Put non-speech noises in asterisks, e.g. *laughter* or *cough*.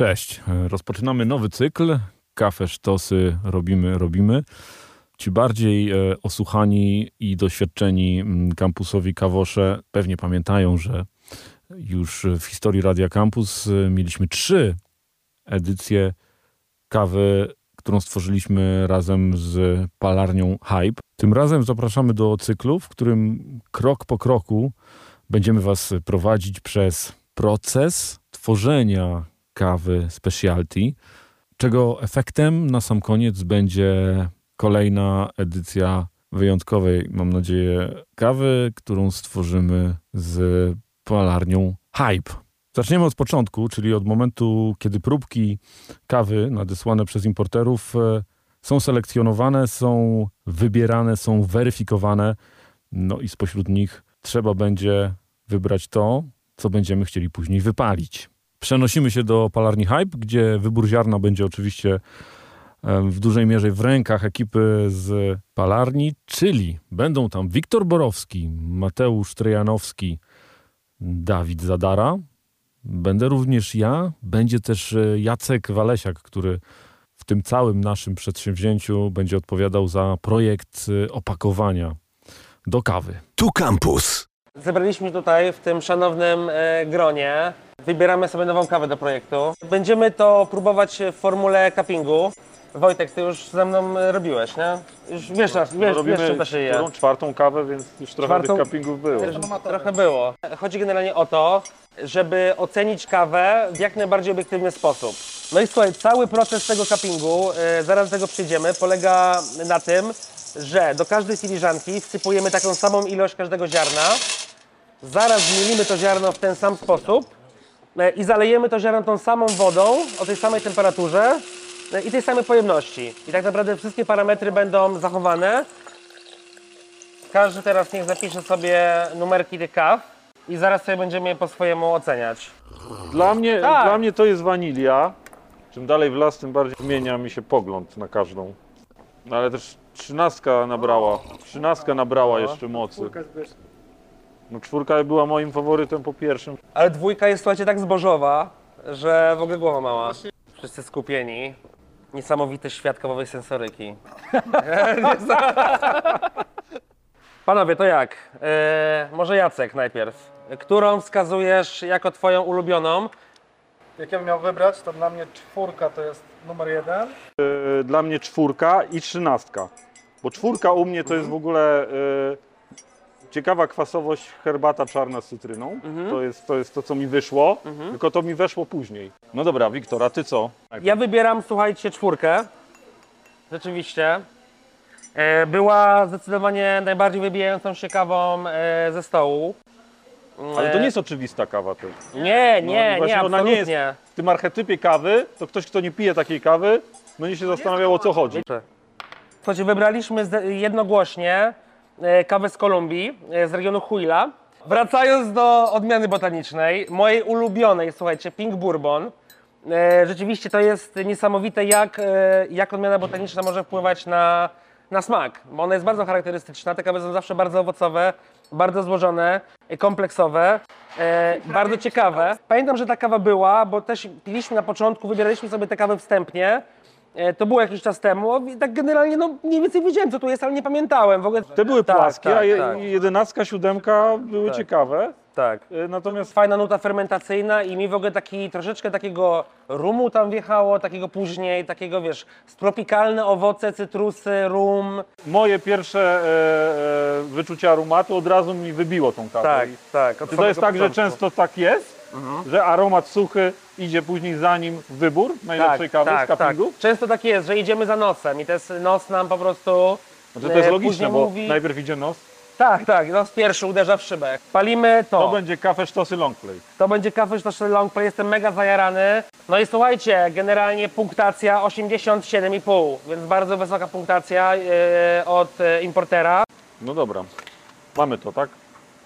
Cześć. Rozpoczynamy nowy cykl. Kafe, sztosy robimy, robimy. Ci bardziej e, osłuchani i doświadczeni mm, kampusowi kawosze pewnie pamiętają, że już w historii Radia Campus e, mieliśmy trzy edycje kawy, którą stworzyliśmy razem z palarnią Hype. Tym razem zapraszamy do cyklu, w którym krok po kroku będziemy Was prowadzić przez proces tworzenia kawy specialty, czego efektem na sam koniec będzie kolejna edycja wyjątkowej, mam nadzieję, kawy, którą stworzymy z palarnią Hype. Zaczniemy od początku, czyli od momentu, kiedy próbki kawy nadesłane przez importerów e, są selekcjonowane, są wybierane, są weryfikowane. No i spośród nich trzeba będzie wybrać to, co będziemy chcieli później wypalić. Przenosimy się do palarni Hype, gdzie wybór ziarna będzie oczywiście w dużej mierze w rękach ekipy z palarni, czyli będą tam Wiktor Borowski, Mateusz Trojanowski, Dawid Zadara. Będę również ja, będzie też e, Jacek Walesiak, który w tym całym naszym przedsięwzięciu będzie odpowiadał za projekt e, opakowania do kawy. Tu Campus. Zebraliśmy tutaj w tym szanownym e, gronie. Wybieramy sobie nową kawę do projektu. Będziemy to próbować w formule cuppingu. Wojtek, ty już ze mną e, robiłeś, nie? Już wiesz, wiesz, wiesz, Robimy wiesz czym to się je. którą? czwartą kawę, więc już trochę Czwartą- tych cuppingów było. Trochę było. Chodzi generalnie o to, żeby ocenić kawę w jak najbardziej obiektywny sposób. No i słuchaj, cały proces tego cuppingu, e, zaraz do tego przejdziemy, polega na tym, że do każdej filiżanki wsypujemy taką samą ilość każdego ziarna, zaraz zmielimy to ziarno w ten sam sposób e, i zalejemy to ziarno tą samą wodą o tej samej temperaturze e, i tej samej pojemności. I tak naprawdę wszystkie parametry będą zachowane. Każdy teraz niech zapisze sobie numerki tych kaw i zaraz sobie będziemy je po swojemu oceniać. Dla mnie, Tak. dla mnie to jest wanilia. Czym dalej w las, tym bardziej zmienia mi się pogląd na każdą. No ale też trzynastka nabrała. Trzynastka nabrała jeszcze mocy. No czwórka była moim faworytem po pierwszym. Ale dwójka jest, słuchajcie, tak zbożowa, że w ogóle głowa mała. Wszyscy skupieni. Niesamowity świat kawowej sensoryki. *laughs* Panowie, to jak? E, może Jacek najpierw. Którą wskazujesz jako twoją ulubioną? Jak ja bym miał wybrać, to dla mnie czwórka to jest numer jeden. Yy, Dla mnie czwórka i trzynastka. Bo czwórka u mnie to jest w ogóle yy, ciekawa kwasowość herbata czarna z cytryną. To, jest, to jest to, co mi wyszło, tylko to mi weszło później. No dobra, Wiktor, a ty co? Ja wybieram, słuchajcie, czwórkę. Rzeczywiście. E, była zdecydowanie najbardziej wybijającą się kawą e, ze stołu. Ale to nie jest oczywista kawa też. Nie, No, nie, właśnie nie, ona nie jest w tym archetypie kawy, to ktoś, kto nie pije takiej kawy, będzie się zastanawiał o co chodzi. Słuchajcie, wybraliśmy zde- jednogłośnie e, kawę z Kolumbii, e, z regionu Huila. Wracając do odmiany botanicznej, mojej ulubionej, słuchajcie, Pink Bourbon. E, Rzeczywiście to jest niesamowite, jak, e, jak odmiana botaniczna może wpływać na, na smak. Bo ona jest bardzo charakterystyczna. Te kawy są zawsze bardzo owocowe, bardzo złożone, e, kompleksowe, e, bardzo ciekawe. Pamiętam, że ta kawa była, bo też piliśmy na początku, wybieraliśmy sobie tę kawę wstępnie. E, To było jakiś czas temu. Tak generalnie, no mniej więcej wiedziałem, co tu jest, ale nie pamiętałem. W ogóle... Te były Tak, płaskie, tak, a je, tak. jedenastka, siódemka były Tak. ciekawe. tak. E, Natomiast Fajna nuta fermentacyjna i mi w ogóle taki troszeczkę takiego rumu tam wjechało, takiego później, takiego wiesz, tropikalne owoce, cytrusy, rum. moje pierwsze e, e, wyczucie aromatu od razu mi wybiło tą kawę. Tak, I- tak. Czy to jest tak, że często tak jest, że aromat suchy idzie później za nim wybór najlepszej kawy tak, z cuppingu? tak. Często tak jest, że idziemy za nosem i ten nos nam po prostu Znaczy to jest e, logiczne, później bo mówi... najpierw idzie nos. Tak, tak, nos pierwszy uderza w szybę. Palimy to. To będzie kafe sztosy long play. To będzie kafe to long play, jestem mega zajarany. No i słuchajcie, generalnie punktacja 87,5, więc bardzo wysoka punktacja e, od e, importera. No dobra, mamy to, tak?